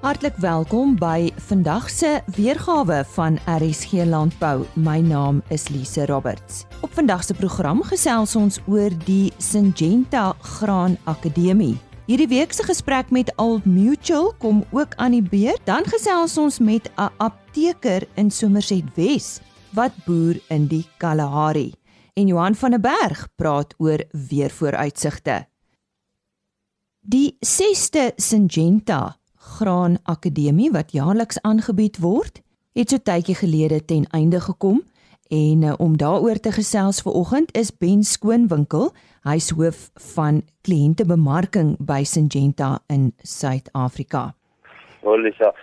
Hartlik welkom by vandag se weergawe van RSG Landbou. My naam is Lise Roberts. Op vandag se program gesels ons oor die Syngenta Graan Akademie. Hierdie week se gesprek met Old Mutual kom ook aan die beurt. Dan gesels ons met 'n apteker in Somerset Wes wat boer in die Kalahari. En Johan van der Berg praat oor weervooruitsigte. Die 6ste Syngenta Graan Akademie wat jaarliks aangebied word, het so tydjie gelede ten einde gekom en uh, om daaroor te gesels vanoggend is Ben Skoonwinkel, hy's hoof van kliëntebemarking by Syngenta in Suid-Afrika. Olisa,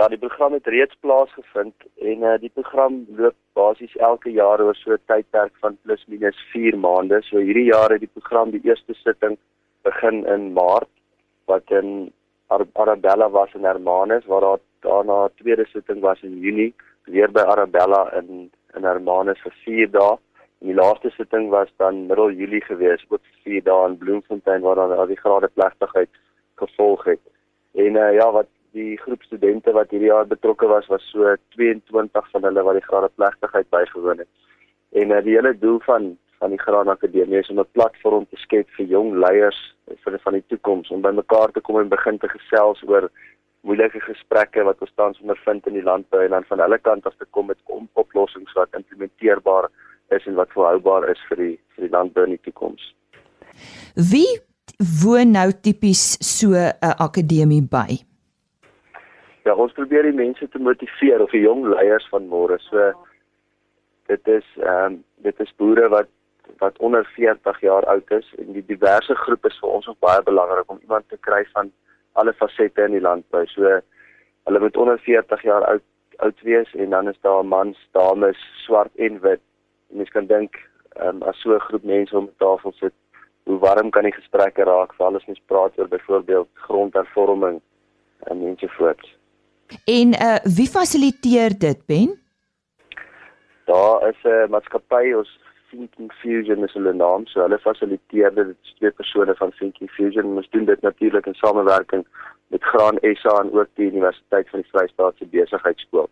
ja, die program het reeds plaasgevind en uh, die program loop basies elke jaar oor so 'n tydperk van plus minus 4 maande. So hierdie jaar het die program die eerste sitting begin in Maart wat in Arabella was in Hermanus waar daar daarna 'n tweede sitting was in Junie weer by Arabella in in Hermanus vir 4 dae. En die laaste sitting was dan middel Julie gewees, ook vir 4 dae in Bloemfontein waar dan al die grade plegtigheid gevolg het. En uh, ja, wat die groep studente wat hierdie jaar betrokke was was so 22 van hulle wat die grade plegtigheid bygewoon het. En uh, die hele doel van van die Graan Akademie is om 'n platform te skep vir jong leiers vir van die toekoms om bymekaar te kom en begin te gesels oor moeilike gesprekke wat ons tans ondervind in die landbou en dan van hulle kant af te kom met oplossings wat implementeerbaar is en wat volhoubaar is vir die vir die landbou in die toekoms. Wie woon nou tipies so 'n akademie by? Ja, ons probeer die mense te motiveer of die jong leiers van môre. So dit is ehm um, dit is boere wat wat onder 40 jaar oud is en die diverse groep is vir ons ook baie belangrik om iemand te kry van alle fasette in die landbou. So hulle moet onder 40 jaar oud oud wees en dan is daar mans, dames, swart en wit. En mens kan dink um, as so 'n groep mense om tafel sit, hoe warm kan die gesprekke raak vir alles mens praat oor byvoorbeeld grondhervorming en mense voorts. En uh wie fasiliteer dit, Ben? Daar is 'n maatskappy ons Thinking Fusion is hulle naam. So hulle fasiliteer dit twee persone van Thinking Fusion. Ons doen dit natuurlik in samewerking met Graan SA en ook die Universiteit van die Vrystaat se Besigheidsskool.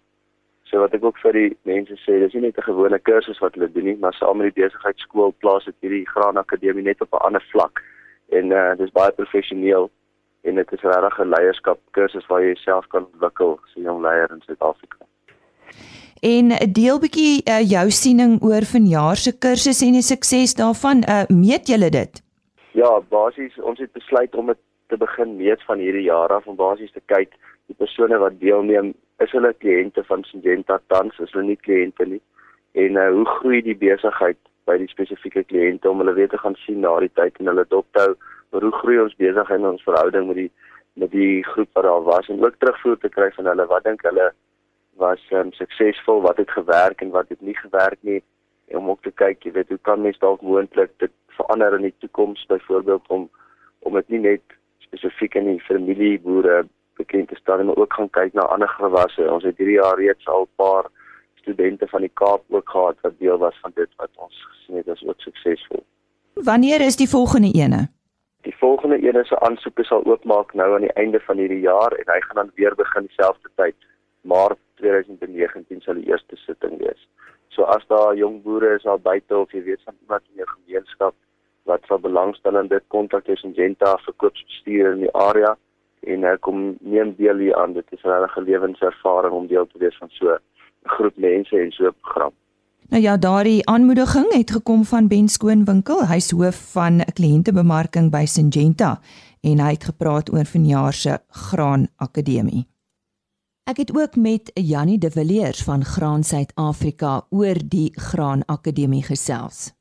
So wat ek ook vir die mense sê, dis nie net 'n gewone kursus wat hulle doen nie, maar saam met die Besigheidsskool plaas dit hierdie Graan Akademie net op 'n ander vlak. En uh dis baie professioneel en dit is regtig 'n leierskap kursus waar jy jouself kan ontwikkel as 'n jong leier in Suid-Afrika. En deel bietjie uh, jou siening oor vanjaar se kursus en die sukses daarvan. Uh, meet julle dit? Ja, basies ons het besluit om dit te begin meet van hierdie jaar af om basies te kyk die persone wat deelneem, is hulle kliënte van Syngenta tans, is hulle nie kliënte nie. En uh, hoe groei die besigheid by die spesifieke kliënte om hulle weer te gaan sien na die tyd en hulle dophou, maar hoe groei ons besigheid en ons verhouding met die met die groep wat daar was en ook terugvoer te kry van hulle, wat dink hulle was um, suksesvol, wat het gewerk en wat het nie gewerk nie en om ook te kyk, jy weet, hoe kan mens dalk moontlik dit verander in die toekoms byvoorbeeld om om dit nie net spesifiek in die familieboere bekend te stel maar ook gaan kyk na ander gewasse. Ons het hierdie jaar reeds al 'n paar studente van die Kaap ook gehad wat deel was van dit wat ons gesien het as ook suksesvol. Wanneer is die volgende ene? Die volgende ene se aansoeke sal oopmaak nou aan die einde van hierdie jaar en hy gaan dan weer begin dieselfde tyd. Maart 2019 sal die eerste sitting wees. So as daar jong boere is al buite of jy weet van iemand in jou gemeenskap wat sal belangstel in dit kontak jy Syngenta verkoopsbestuur in die area en uh, kom neem deel hier aan. Dit is 'n regte lewenservaring om deel te wees van so 'n groep mense en so 'n program. Nou ja, daardie aanmoediging het gekom van Ben Skoonwinkel, hy's hoof van kliëntebemarking by Syngenta en hy het gepraat oor vanjaar se Graan Akademie. Ek het ook met Jannie De Villiers van Graan Suid-Afrika oor die Graan Akademie gesels.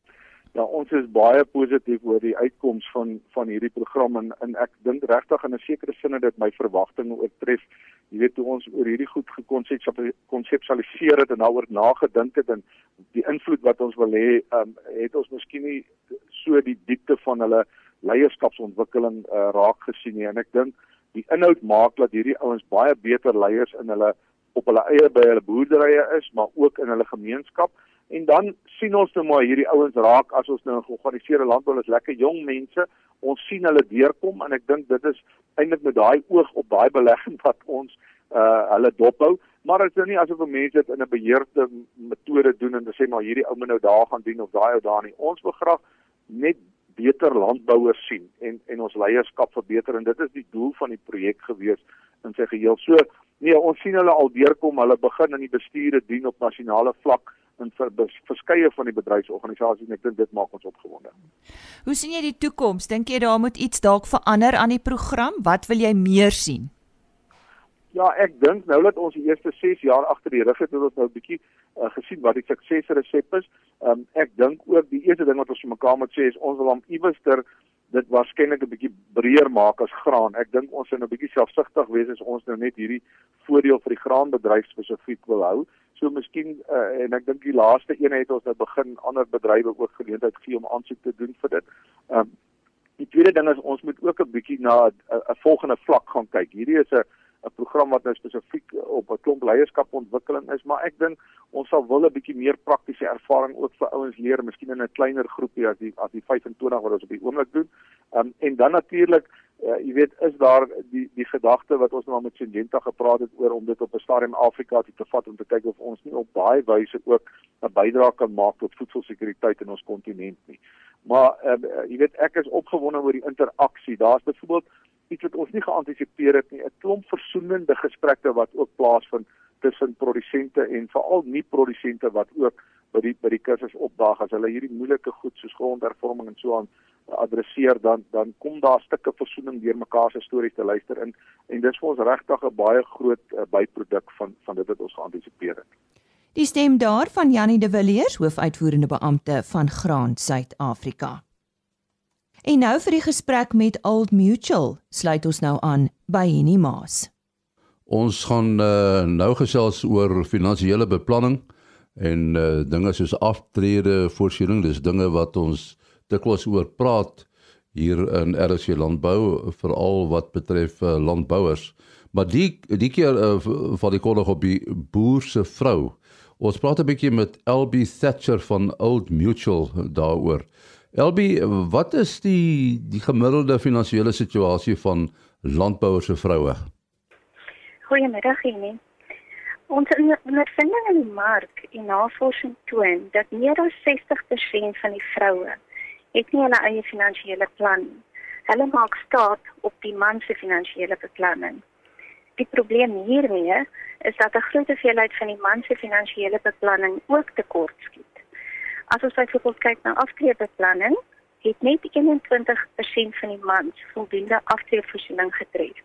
Ja, ons is baie positief oor die uitkoms van van hierdie program en, en ek dink regtig in 'n sekere sin het dit my verwagtinge oortref. Jy weet hoe ons oor hierdie goed gekonseptualiseer het en daaroor nagedink het en die invloed wat ons wil hê, um, het ons miskien nie so die diepte van hulle leierskapsontwikkeling uh, raak gesien nie en ek dink die inhoud maak dat hierdie ouens baie beter leiers in hulle op hulle eie by hulle boerderye is, maar ook in hulle gemeenskap. En dan sien ons nou maar hierdie ouens raak as ons nou 'n georganiseerde landbou is lekker jong mense. Ons sien hulle deurkom en ek dink dit is eintlik met daai oog op daai belegging wat ons uh hulle dophou. Maar dit is nou nie asof mense dit in 'n beheerde metode doen en sê maar hierdie ou moet nou daar gaan doen of daai ou daar nie. Ons wil graag net beter landbouers sien en en ons leierskap verbeter en dit is die doel van die projek gewees in sy geheel so nee ons sien hulle al deurkom hulle begin in die bestuure dien op nasionale vlak in vir verskeie van die bedryfsorganisasies en ek dink dit maak ons opgewonde. Hoe sien jy die toekoms? Dink jy daar moet iets dalk verander aan die program? Wat wil jy meer sien? Ja, ek dink nou dat ons die eerste 6 jaar agter die rug het, het ons nou 'n bietjie uh, gesien wat die suksesresep is. Um, ek dink ook die eerste ding wat ons mekaar moet sê is ons wil hom iewerster dit waarskynlik 'n bietjie breër maak as graan. Ek dink ons moet 'n nou bietjie selfsugtig wees as ons nou net hierdie voordeel vir die graanbedryf spesifiek wil hou. So miskien uh, en ek dink die laaste een het ons nou begin ander bedrywe ook geleentheid gee om aansoek te doen vir dit. Ehm um, die tweede ding is ons moet ook 'n bietjie na 'n volgende vlak gaan kyk. Hierdie is 'n 'n program wat nou spesifiek op 'n klomp leierskapontwikkeling is, maar ek dink ons sal wil 'n bietjie meer praktiese ervaring ook vir ouens leer, miskien in 'n kleiner groepie as die as die 25 wat ons op die oomblik doen. Um, en dan natuurlik uh, jy weet is daar die die gedagte wat ons nou met Syngenta gepraat het oor om dit op 'n stadium Afrika te vat om te kyk of ons nie op daai wyse ook 'n bydrae kan maak tot voedselsekuriteit in ons kontinent nie. Maar uh, jy weet ek is opgewonde oor die interaksie. Daar's byvoorbeeld iets wat ons nie geantisipeer het nie, 'n klomp versoenende gesprekke wat ook plaasvind tussen produsente en veral nie produsente wat ook by die by die kursus opdaag as hulle hierdie moeilike goed soos grondhervorming en so aan adresseer dan dan kom daar stukke versoening deur mekaar se stories te luister in en dis vir ons regtig 'n baie groot uh, byproduk van van dit wat ons geantisipeer het. Die stem daar van Janie de Villiers, hoofuitvoerende beampte van Graan Suid-Afrika. En nou vir die gesprek met Old Mutual, sluit ons nou aan by Henny Maas. Ons gaan uh, nou gesels oor finansiële beplanning en uh, dinge soos aftrede voorsiening, dis dinge wat ons dikwels oor praat hier in RC landbou veral wat betref uh, landbouers. Maar die die keer uh, val die kollig op die boer se vrou. Ons praat 'n bietjie met LB Thatcher van Old Mutual daaroor. LB, wat is die die gemiddelde finansiële situasie van landbouers se vroue? Goeiemiddag, Jenny. Ons ondervinding in die mark en navorsing toon dat meer as 60% van die vroue het nie hulle eie finansiële plan nie. Hulle maak staat op die man se finansiële beplanning. Die probleem hiermee is dat 'n groot hoeveelheid van die man se finansiële beplanning ook tekort skiet. As ons byvoorbeeld kyk na aftreebeplanning, het net 21% van die mans voldoende aftreevoorsiening getref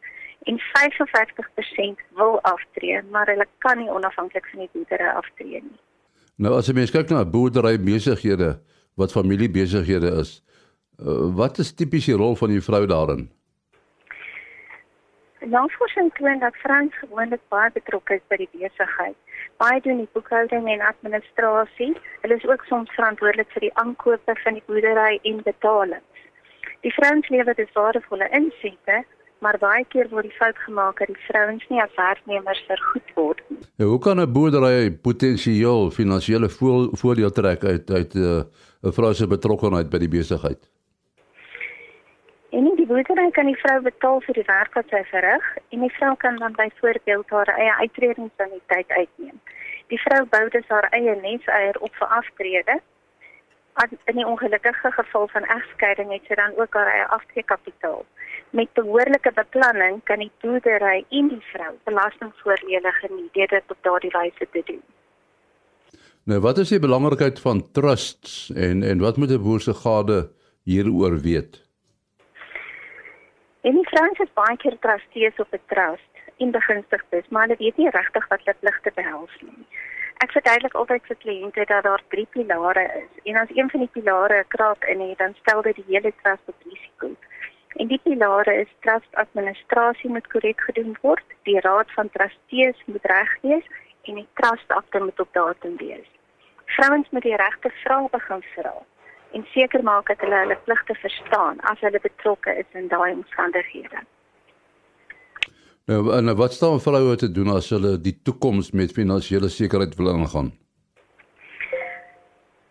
en 55% wil aftree, maar hulle kan nie onafhanklik van die boerdery aftree nie. Nou as jy mens kyk na boerdery besighede, wat familiebesighede is. Uh, wat is tipies die rol van die vrou daarin? Navorsing toon dat vrouens gewoonlik baie betrokke is by die besigheid. Baie doen die boekhouding en administrasie. Hulle is ook soms verantwoordelik vir die aankope van die boerdery en betalings. Die vrouens lewer dus waardevolle insette, maar baie keer word die fout gemaak dat die vrouens nie as werknemers vergoed word nie. Ja, hoe kan 'n boerdery potensieel finansiële voordeel trek uit uit 'n uh, vrou se betrokkeheid by die besigheid? En die boerdery kan die vrou betaal vir die werk wat sy verrig en die vrou kan dan byvoorbeeld haar eie uitredingsaniteit uitneem. Die vrou bou dus haar eie neseier op vir aftrede in die ongelukkige geval van egskeiding het sy dan ook haar eie aftreekapitaal. Met behoorlike beplanning kan die boerdery en die vrou belastingvoordele geniet deur dit op daardie wyse te doen. Nou wat is die belangrikheid van trusts en en wat moet 'n boer se gade hieroor weet? En die vrouens het baie keer trustees op 'n trust en begunstigdes, maar hulle weet nie regtig wat hulle pligte behels nie. Ek verduidelik altyd vir kliënte dat daar drie pilare is en as een van die pilare 'n kraak in het, dan stel dit die hele trust op risiko. En die pilare is trust administrasie moet korrek gedoen word, die raad van trustees moet reg wees en die trust akte moet op datum wees. Vrouens moet die regte vrae begin vra en seker maak dat hulle hulle pligte verstaan as hulle betrokke is in daai omstandighede. Nou, en wat staan vroue te doen as hulle die toekoms met finansiële sekerheid wil ingaan?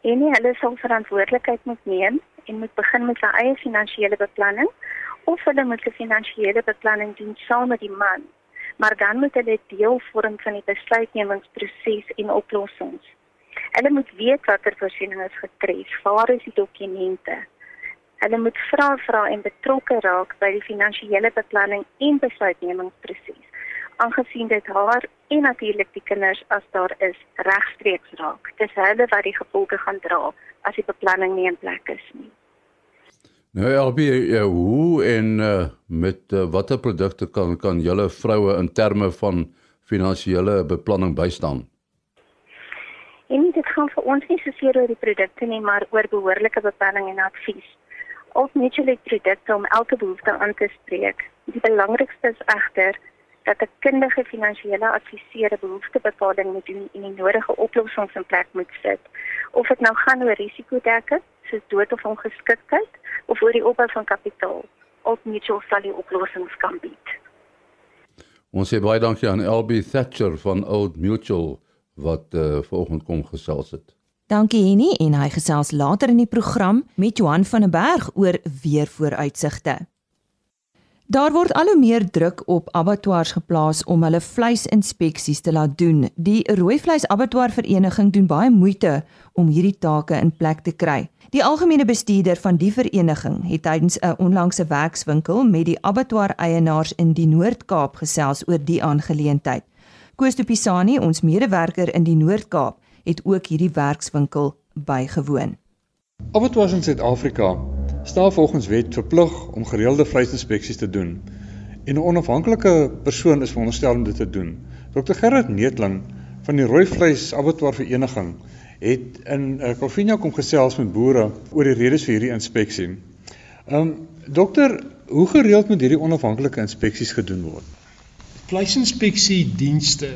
En hulle sal verantwoordelikheid moet neem en moet begin met sy eie finansiële beplanning of hulle moet 'n finansiële beplanning doen saam met die man. Maar dan moet hulle deel vorm van die besluitnemingsproses en oplossings. Hulle moet weet watter voorsiening is getref, waar is die dokumente. Hulle moet vra vra en betrokke raak by die finansiële beplanning en besluitnemingsproses aangesien dit haar en natuurlik die kinders as daar is regstreeks raak. Dis hulle wat die gevolge gaan dra as die beplanning nie in plek is nie. Nou Elbie, ja, hoe en uh, met uh, watter produkte kan kan julle vroue in terme van finansiële beplanning bystaan? En dit gaan vir ons nie soseer oor die produkte nie, maar oor behoorlike beplanning en advies. Ons mutual produkte om elke behoefte aan te spreek. Die belangrikste is egter dat 'n kundige finansiële adviseur 'n behoeftebepaling moet doen en die nodige oplossings in plek moet sit. Of dit nou gaan oor risikodekking, soos dood of ongeskiktheid, of oor die opbou van kapitaal, Old Mutual sal die oplossings kan bied. Ons sê baie dankie aan LB Thatcher van Old Mutual wat uh, vanoggend kom gesels het. Dankie Henny en hy gesels later in die program met Johan van der Berg oor weer vooruitsigte. Daar word al hoe meer druk op abattoirs geplaas om hulle vleisinspeksies te laat doen. Die Rooi Vleis Abattoir Vereniging doen baie moeite om hierdie take in plek te kry. Die algemene bestuurder van die vereniging het tydens 'n onlangse werkswinkel met die abattoir eienaars in die Noord-Kaap gesels oor die aangeleentheid. Koos de Pisani, ons medewerker in die Noord-Kaap, het ook hierdie werkswinkel bygewoon. Abattoirs in Suid-Afrika staan volgens wet verplig om gereelde vleisinspeksies te doen en 'n onafhanklike persoon is veronderstel om dit te doen. Dr Gerard Neetling van die Rooi Vleis Abattoir Vereniging het in uh, Kolfinia kom gesels met boere oor die redes vir hierdie inspeksie. Ehm um, dokter, hoe gereeld moet hierdie onafhanklike inspeksies gedoen word? Vleisinspeksie dienste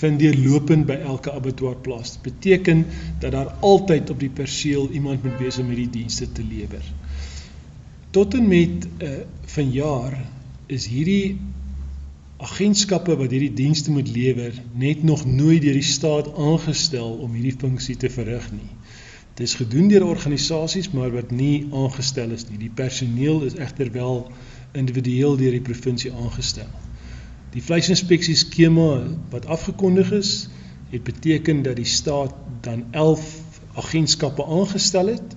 vind deurlopend by elke abattoir plaas. Dit beteken dat daar altyd op die perseel iemand moet wees om hierdie dienste te lewer. Tot en met uh, vanjaar is hierdie agentskappe wat hierdie dienste moet lewer net nog nooit deur die staat aangestel om hierdie funksie te verrig nie. Dit is gedoen deur organisasies maar wat nie aangestel is nie. Die personeel is egter wel individueel deur die provinsie aangestel. Die vleisinspeksie skema wat afgekondig is, het beteken dat die staat dan 11 agentskappe aangestel het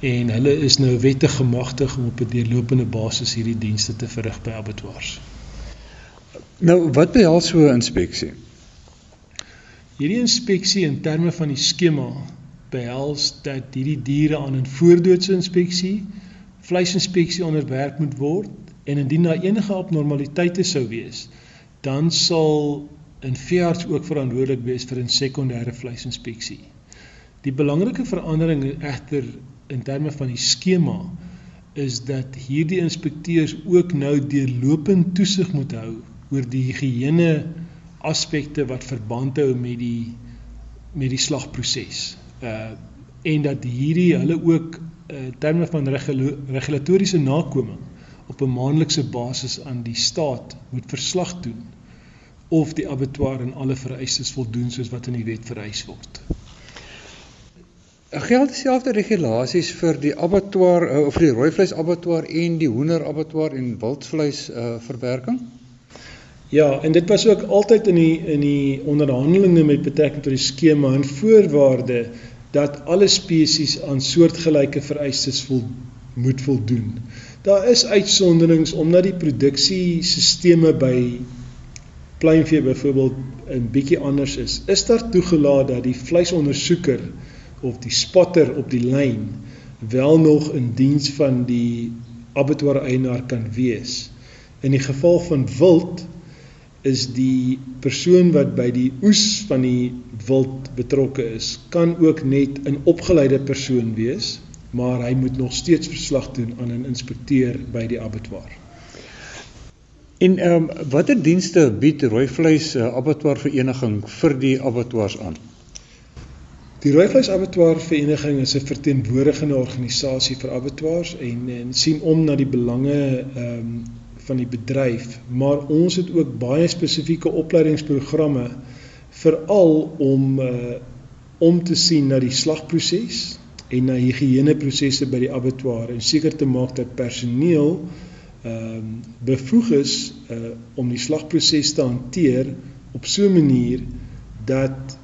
en hulle is nou wettig gemagtig om op 'n deurlopende basis hierdie dienste te verrig by abattoirs. Nou, wat behels so 'n inspeksie? Hierdie inspeksie in terme van die skema behels dat hierdie diere aan 'n voordoodse inspeksie, vleisinspeksie onderwerp moet word en indien daar enige abnormaliteite sou wees, dan sal 'n veearts ook verantwoordelik wees vir 'n sekondêre vleisinspeksie. Die belangrike verandering egter in terme van die skema is dat hierdie inspekteurs ook nou deurlopend toesig moet hou oor die higiëne aspekte wat verband hou met die met die slagproses. Uh en dat hierdie hulle ook uh, terme van regula regulatoriese nakoming op 'n maandelikse basis aan die staat moet verslag doen of die abattoir aan alle vereistes voldoen soos wat in die wet vereis word. Geld dieselfde regulasies vir die abattoir uh, of vir die rooi vleis abattoir en die hoender abattoir en wildvleis uh, verwerking? Ja, en dit was ook altyd in die in die onderhandelinge met betrekking tot die skema en voorwaarde dat alle spesies aan soortgelyke vereistes vol, moet voldoen. Daar is uitsonderings omdat die produksiesisteme by pluimvee byvoorbeeld 'n bietjie anders is. Is daar toegelaat dat die vleisondersoeker of die spotter op die lyn wel nog in diens van die abattoir eienaar kan wees. In die geval van wild is die persoon wat by die oes van die wild betrokke is, kan ook net 'n opgeleide persoon wees, maar hy moet nog steeds verslag doen aan 'n inspekteur by die abattoir. En ehm um, watter dienste bied Rooi Vleis uh, Abattoir Vereniging vir die abattoirs aan? Die Rooivleis Abattoir Vereniging is 'n verteenwoordigende organisasie vir abattoirs en en sien om na die belange ehm um, van die bedryf, maar ons het ook baie spesifieke opleidingsprogramme veral om uh om te sien na die slagproses en na higiëneprosesse by die abattoir en seker te maak dat personeel ehm um, bevoeg is uh, om die slagproses te hanteer op so 'n manier dat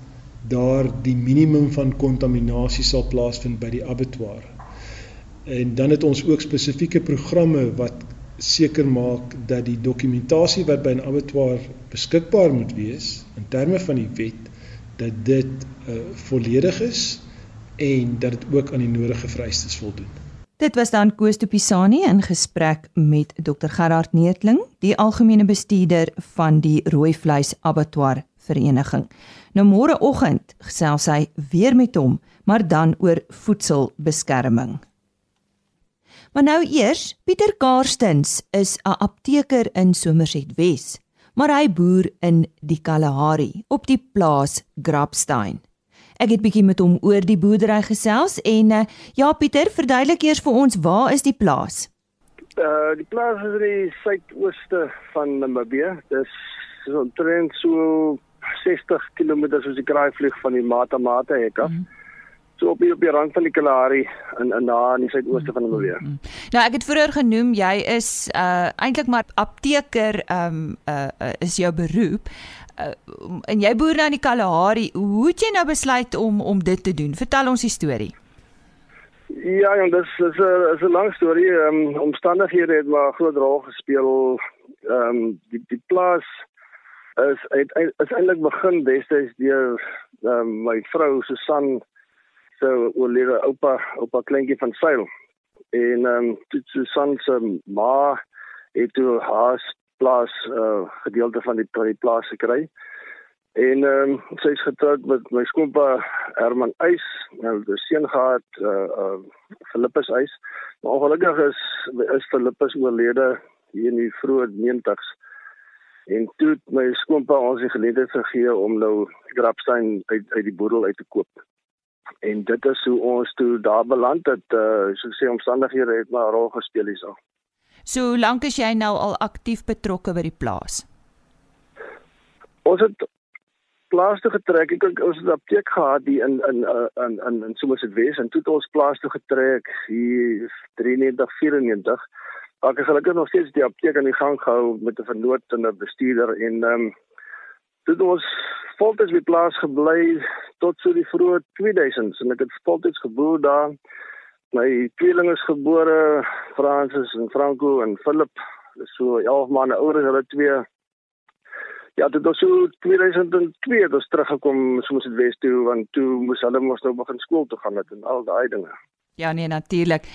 daar die minimum van kontaminasie sal plaasvind by die abattoir. En dan het ons ook spesifieke programme wat seker maak dat die dokumentasie wat by 'n abattoir beskikbaar moet wees in terme van die wet dat dit uh, volledig is en dat dit ook aan die nodige vereistes voldoen. Dit was dan Koos de Pisani in gesprek met Dr Gerard Neetling, die algemene bestuurder van die Rooi Vleis Abattoir Vereniging. Nou môreoggend gesels hy weer met hom, maar dan oor voedselbeskerming. Maar nou eers, Pieter Karstens is 'n apteker in Somerset Wes, maar hy boer in die Kalahari op die plaas Grabstein. Ek het bietjie met hom oor die boerdery gesels en uh, ja Pieter, verduidelik eers vir ons waar is die plaas? Uh die plaas is in die suidooste van Namibië. Dis so omtrent so 60 km soos die kraai vlieg van die Mata Mata hekke. Mm -hmm so op op die rand van die Kalahari in in daar in die suidooste van Namibië. Mm -hmm. Nou ek het vroeër genoem jy is uh eintlik maar apteker um uh, uh is jou beroep uh, en jy boer nou in die Kalahari, hoe het jy nou besluit om om dit te doen? Vertel ons die storie. Ja, en dis is 'n is 'n lang storie. Ehm um, omstandighede het maar groot rol gespeel. Ehm um, die die plaas is het, is eintlik begin destyds deur ehm um, my vrou Susan se so, oorlede oupa, oupa kleintjie van Seil. En ehm um, Susan se ma het toe haar plaas uh gedeelte van die van die plaas gekry. En ehm um, sy is getroud met my skoonpa Herman Eis, nou die seun gehad uh uh Philippus Eis. Maar ongelukkig is is Philippus oorlede hier in die vroeë 90's. En toe het my skoonpa ons die geleentheid gegee om nou Grabstein uit uit die boedel uit te koop. En dit is hoe ons toe daar beland het. Uh so sê omstandighede het maar 'n rol gespeel hierso. So hoe lank is jy nou al aktief betrokke by die plaas? Ons het plaas toe getrek. Ek ons het 'n apteek gehad hier in in in in in Somerset West en toe het ons plaas toe getrek hier 93 94. Ek het gelukkig nog steeds die apteek aan die gang gehou met 'n vernoot en 'n bestuurder en ehm um, dit ons voltyds by plaas gebly tot so die vroeë 2000s en ek het voltyds geboer daar my tweelinge is gebore Francis en Franco en Philip so 11 maande ouer as hulle twee Ja, dit was so 2002 dat ons teruggekom soos dit Wes toe want toe moes hulle mos nou begin skool toe gaan met en al daai dinge. Ja nee natuurlik.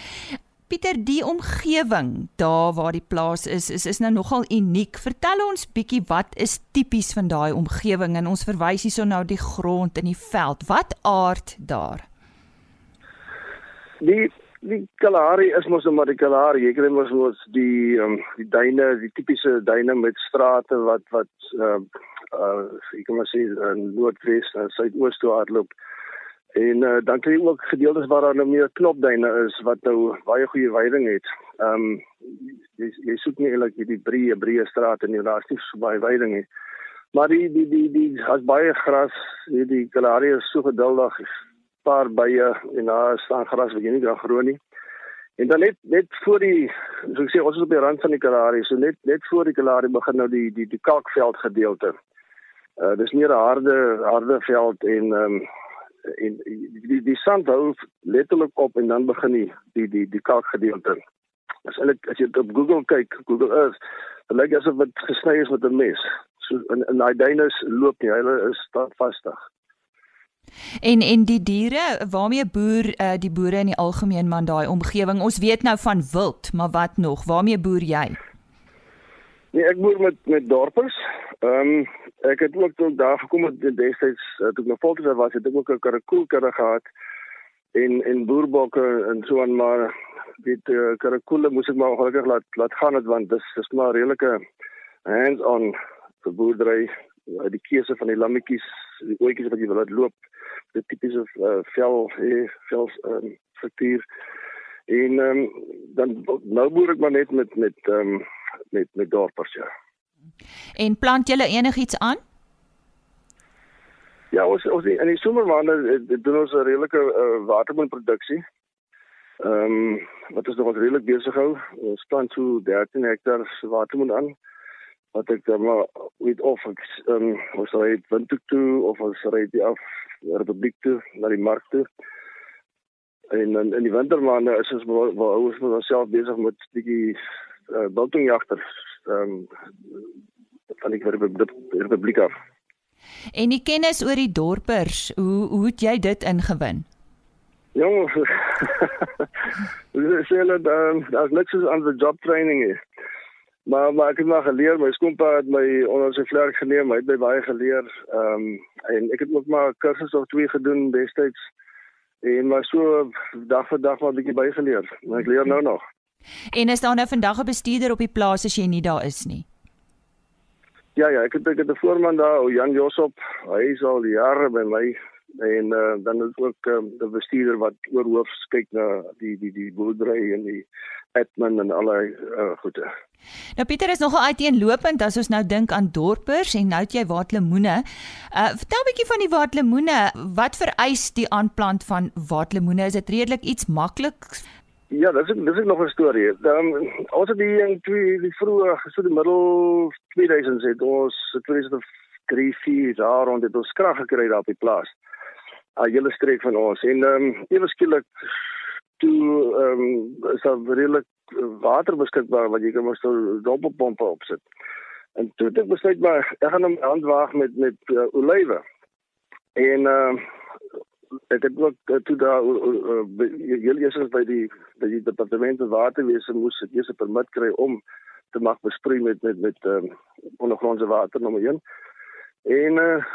Pieter, die omgewing daar waar die plaas is, is is nou nogal uniek. Vertel ons bietjie wat is tipies van daai omgewing en ons verwys hierso nou die grond en die veld. Wat aard daar? Die die Kalahari is mos nou maar die Kalahari. Jy kry mos mos die um, die duine, die tipiese duine met strate wat wat uh uh ek kan maar sê in noordwes en suidoos toe hardloop. En uh, dan kry jy ook gedeeltes waar daar nou meer knopduine is wat nou baie goeie veiding het. Um jy jy soek nie eintlik die breë breë strate nie, daar's nie so baie veiding nie. Maar die die die die as baie gras, die, die Kalahari is so geduldig paar bye en daar staan gras wat jy nie kan groei nie. En dan net net voor die so ek sê ons is op die rand van die Kalahari, so net net voor die Kalahari begin nou die die die kalkveld gedeelte. Uh dis meer 'n harde harde veld en ehm um, en die die, die sand hou letterlik op en dan begin die die die die kalk gedeelte. As eintlik as jy op Google kyk, Google Earth, dan lyk asof dit gesny is met 'n mes. So in in daai duine loop nie, hulle is standvastig. En en die diere, waarmee boer uh, die boere in die algemeen man daai omgewing? Ons weet nou van wild, maar wat nog? Waarmee boer jy? Nee, ek boer met met dorpers. Ehm um, ek het ook toe daar gekom het destyds uh, toe ek nog voltyds was, het ek ook 'n karakoolkudde gehad en en boerbokke en so aan maar dit uh, eh, karakoole moes ek maar ongelukkig laat laat gaan het want dis dis maar redelike hands on vir boerdery die keuse van die lammetjies, die ooetjies wat jy wil laat loop, die tipiese uh, vel eh, vel um, struktuur. En um, dan nou boer ek maar net met met um, met met dorpers ja. En plant julle enigiets aan? Ja, ons ons in die somermaande eh, doen ons 'n redelike uh, watermoenproduksie. Ehm um, wat is nog wat redelik besig hou. Ons plant so 13 hektar watermoen aan. Wat ek dan maar weet of ek ehm um, ons ry wind toe of ons ry die af Republiek toe na die mark toe. En in, in die wintermaande is ons waar ons met onsself besig met bietjie uh, biltongjagters ehm um, van die Republiek af. En die kennis oor die dorpers, hoe hoe het jy dit ingewin? Jong, dis hulle dan as niks is aan die job training hier. Maar maar ek het maar geleer, my skoonpa het my onder sy vlerk geneem, hy het my baie geleer. Ehm um, en ek het ook maar kursusse of twee gedoen destyds. En maar so dag vir dag maar bietjie bygeleer. Maar ek leer nou nog. En is daar nou vandag 'n bestuurder op die plaas as jy nie daar is nie? Ja ja, ek het ek het 'n voorman daar, Jan Josop. Hy is al jare by my en uh, dan is ook um, die bestuurder wat oorhoofs kyk na die die die boerdery en die admin en al die uh, goede. Nou Pieter is nogal uiteenlopend as ons nou dink aan dorpers en nou het jy waatlemoene. Uh vertel 'n bietjie van die waatlemoene. Wat vereis die aanplant van waatlemoene? Is dit redelik iets maklik? Ja, dis dis is nog 'n storie. Dan ons het die in twee die vroeë so die middel 2000s het ons 2003 4 jaar rond het ons krag gekry daar op die plaas. 'n Hele streek van ons en ehm um, ewe skielik toe ehm um, is daar redelik water beskikbaar wat jy kan maar so doppelpompe opsit. En toe het ek besluit maar ek gaan hom aanwaag met met uh, olywe. En ehm uh, ek het ook uh, toe daar heel eers by die by die departement van waterwese moes ek eers 'n permit kry om te mag besproei met met met um, ondergrondse water nommer 1. En uh,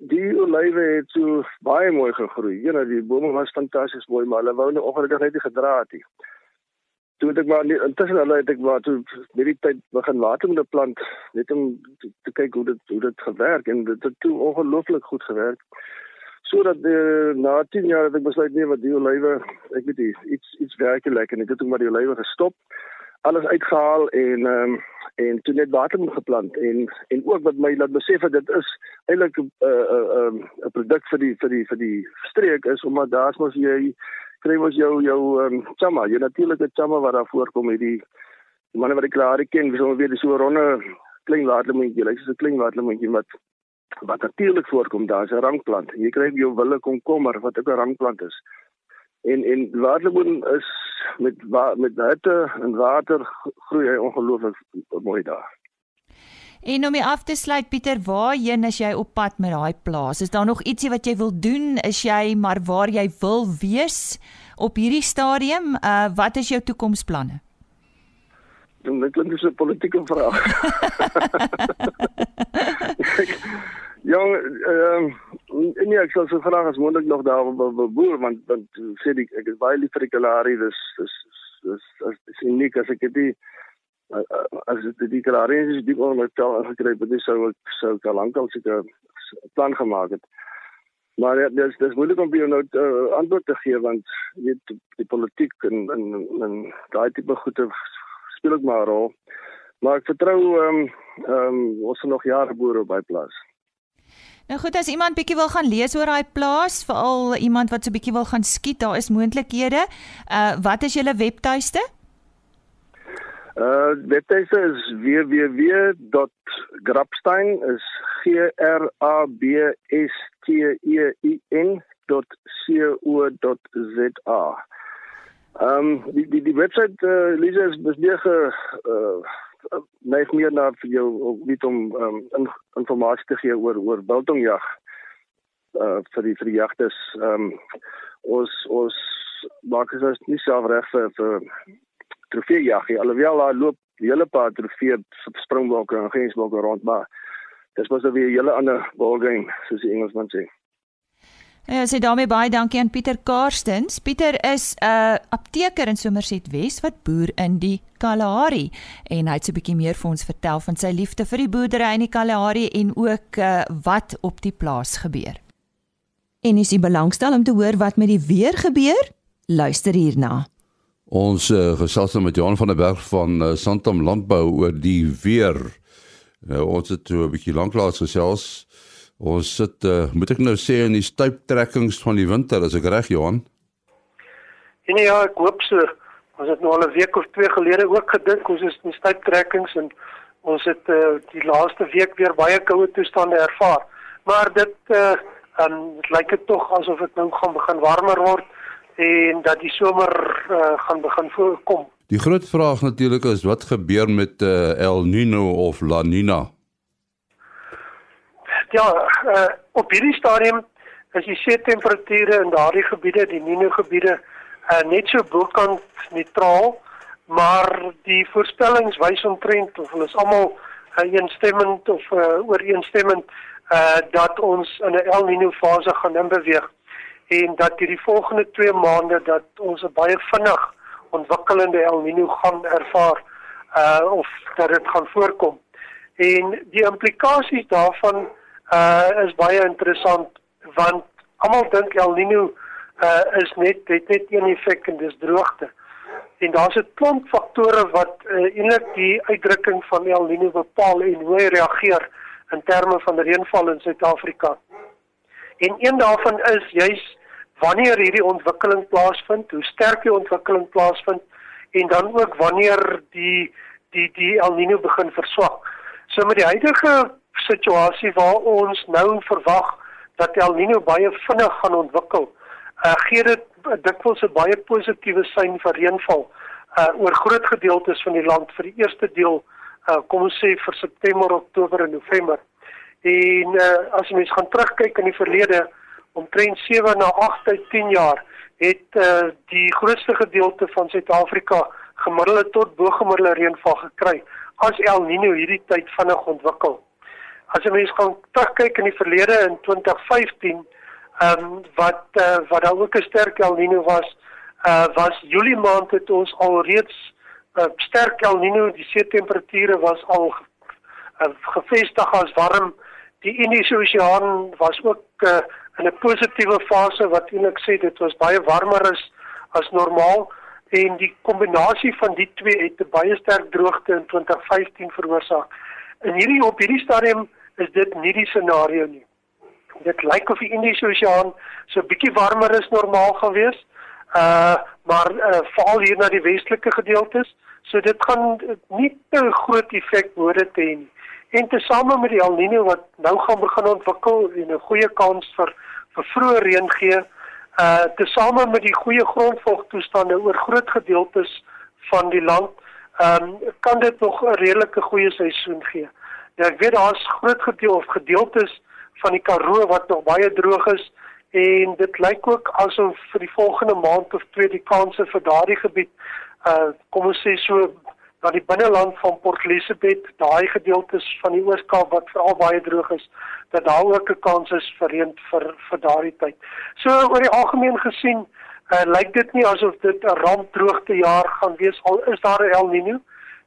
die olywe het so baie mooi gegroei. Ja, die bome was fantasties mooi, maar hulle wou nou ongelukkig net nie gedra het nie. Toe het ek maar intussen hulle het ek maar toe met die tyd begin water met 'n plant net om te, te kyk hoe dit hoe dit gewerk en dit het toe ongelooflik goed gewerk sodat uh, na 10 jaar het ek besluit nee wat die olywe ek weet nie, iets iets werk lekker en ek het ook maar die olywe gestop alles uitgehaal en ehm um, en toe net moet geplant en en ook wat my laat besef het dit is eintlik 'n uh, 'n uh, 'n produk vir die vir die vir die streek is omdat daar's mos jy kry mos jou jou ehm um, chama jy natuurlike chama wat daar voorkom hierdie manne wat ek klaar ken so weer so 'n ronde klein waterlemoentjie lyk soos 'n klein waterlemoentjie wat wat natuurlik voorkom daar is 'n rankplant. Jy kry jou wille komkommer wat ook 'n rankplant is. En en waterlemoen is met met hitte en water groei hy ongelooflik mooi daar. En om af te sluit Pieter, waarheen is jy op pad met daai plaas? Is daar nog ietsie wat jy wil doen? Is jy maar waar jy wil wees op hierdie stadium? Uh wat is jou toekomsplanne? Dit klink soos 'n politieke vraag. Ja, ehm um, nee, ek sou so vraag as moontlik nog daar wil boer want want sê ek ek is baie lief vir die Kalahari, dis dis dis is uniek as ek dit as dit die Kalahari is die wat my tel gekry het, dis sou ek sou al lank al seker plan gemaak het. Maar ja, dis dis moeilik om nou uh, antwoord te gee want weet die politiek en en en daai tipe goede speel ook maar 'n rol. Maar ek vertrou ehm um, ehm um, ons nog jare boere by plaas. Nou goed, as iemand bietjie wil gaan lees oor daai plaas, veral iemand wat so bietjie wil gaan skiet, daar is moontlikhede. Uh wat is julle webtuiste? Uh webtuiste is www.grapstein is g r a b s t e i n.co.za. Ehm um, die die die webwerf uh, Lisa is besig uh neig meer na vir jou weet om um, in, informasie te gee oor oor biltongjag uh vir die vir die jagters. Ehm um, ons ons maak dit as nie self reg vir vir trofeejag nie. Alhoewel daar loop hele paar trofee springbokke en gensbokke rond, maar dis mos nou weer 'n hele ander ballgame soos die Engelsman sê. Ja, sê daarmee baie dankie aan Pieter Karstens. Pieter is 'n uh, apteker in Somerset Wes wat boer in die Kalahari en hy het so 'n bietjie meer vir ons vertel van sy liefde vir die boerdery in die Kalahari en ook uh, wat op die plaas gebeur. En is jy belangstel om te hoor wat met die weer gebeur? Luister hierna. Ons uh, gesels nou met Johan van der Berg van uh, Santam Landbou oor die weer. Nou ons het so 'n bietjie lanklaas gesels Ons sit uh, moet ek nou sê in die stuiptrekkings van die winter, as ek reg Johan? En ja, ek hoop so. Ons het nou al 'n week of twee gelede ook gedink ons is in stuiptrekkings en ons het uh, die laaste week weer baie koue toestande ervaar. Maar dit uh um, dit lyk dit tog asof dit nou gaan begin warmer word en dat die somer uh, gaan begin voorkom. Die groot vraag natuurlik is wat gebeur met uh, El Nino of La Nina? Ja, uh, op hierdie stadium is die see temperature in daardie gebiede, die Nino gebiede, uh, net so bokant neutraal, maar die voorspellings wys omtrent of hulle is almal uh, eensstemmend of uh, ooreenstemmend uh dat ons in 'n El Nino fase gaan inbeweeg en dat hierdie volgende 2 maande dat ons 'n baie vinnig ontwikkelende El Nino gaan ervaar uh of dat dit gaan voorkom. En die implikasies daarvan uh is baie interessant want almal dink El Nino uh is net het net een effek en dis droogte. En daar's 'n klomp faktore wat uh, eintlik die uitdrukking van El Nino bepaal en hoe hy reageer in terme van reënval in Suid-Afrika. En een daarvan is juis wanneer hierdie ontwikkeling plaasvind, hoe sterk die ontwikkeling plaasvind en dan ook wanneer die die die El Niño begin verswak. So met die huidige situasie waar ons nou verwag dat El Niño baie vinnig gaan ontwikkel, uh, gee dit dikwels 'n baie positiewe sein vir reënval uh, oor groot gedeeltes van die land vir die eerste deel uh, kom ons sê vir September, Oktober en November. En uh, as mens gaan terugkyk in die verlede omtrent 7 na 8 uit 10 jaar het uh, die grootste gedeelte van Suid-Afrika gemiddelde tot bo-gemiddelde reënval gekry as El Niño hierdie tyd vinnig ontwikkel. As jy mens gaan terugkyk in die verlede in 2015, ehm um, wat uh, wat daar ook 'n sterk El Niño was, uh, was Julie maand het ons al reeds uh, sterk El Niño, die see temperature was al uh, gevestig as warm. Die Indiese Oseaan was ook uh, in 'n positiewe fase wat eintlik sê dit was baie warmer as as normaal en die kombinasie van die twee het 'n baie sterk droogte in 2015 veroorsaak. In hierdie op hierdie stadium is dit nie die scenario nie. Dit lyk of die Indiese Oseaan so 'n bietjie warmer is normaal gewees. Uh maar uh, veral hier na die westelike gedeeltes, so dit gaan nie 'n groot effek oor dit hê nie. En tesame met die El Niño wat nou gaan begin ontwikkel en 'n goeie kans vir vir vroeë reën gee, uh tesame met die goeie grondvogtoestande oor groot gedeeltes van die land, ehm um, kan dit nog 'n redelike goeie seisoen gee. Ja, ek weet daar's groot gedeelte of gedeeltes van die Karoo wat nog baie droog is en dit lyk ook asof vir die volgende maand of twee die kanse vir daardie gebied uh kom ons sê so na die binneland van Port Elizabeth, daai gedeeltes van die Oos-Kaap wat veral baie droog is, dat daar ook 'n kans is vir reën vir vir daardie tyd. So oor die algemeen gesien, uh lyk dit nie asof dit 'n rampdroogte jaar gaan wees al is daar 'n El Niño.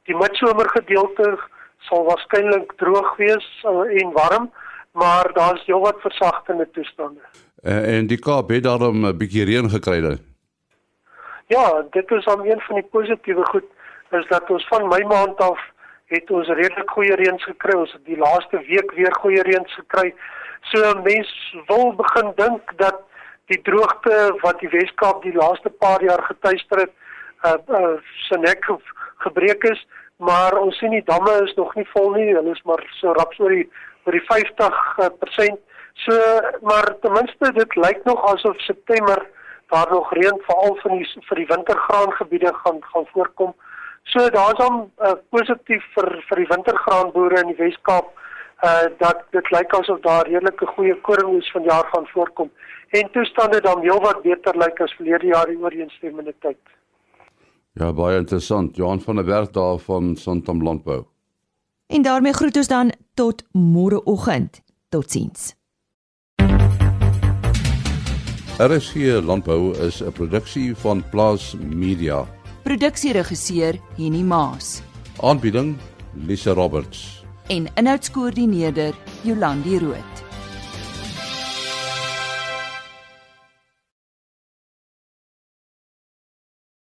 Die midsomer gedeelte sal waarskynlik droog wees uh, en warm, maar daar's heelwat versagtende toestande. Uh, en die Kaap het daarom 'n bietjie reën gekry dan. Ja, dit is dan een van die positiewe goed is dat ons van my maand af het ons redelik goeie reëns gekry. Ons het die laaste week weer goeie reëns gekry. So mense wil begin dink dat die droogte wat die Weskaap die laaste paar jaar getuister het, uh, uh se nek gebreek is, maar ons sien die damme is nog nie vol nie. Hulle is maar so raps oor die oor die 50%. So maar ten minste dit lyk nog asof September daar nog reën veral vir die vir die wintergraangebiede gaan gaan voorkom. So daar's dan uh, positief vir vir die wintergraanboere in die Wes-Kaap uh dat dit lyk asof daar redelike goeie koringoes vanjaar gaan voorkom en toestande dan heelwat beter lyk as verlede jaar in ooreenstemmende tyd. Ja, baie interessant. Johan van der Berg daar van Santam Landbou. En daarmee groet ons dan tot môreoggend. Totsiens. RSG Landbou is 'n produksie van Plaas Media. Produksieregisseur Henny Maas. Aanbieding Lisa Roberts. En inhoudskoördineerder Jolandi Root.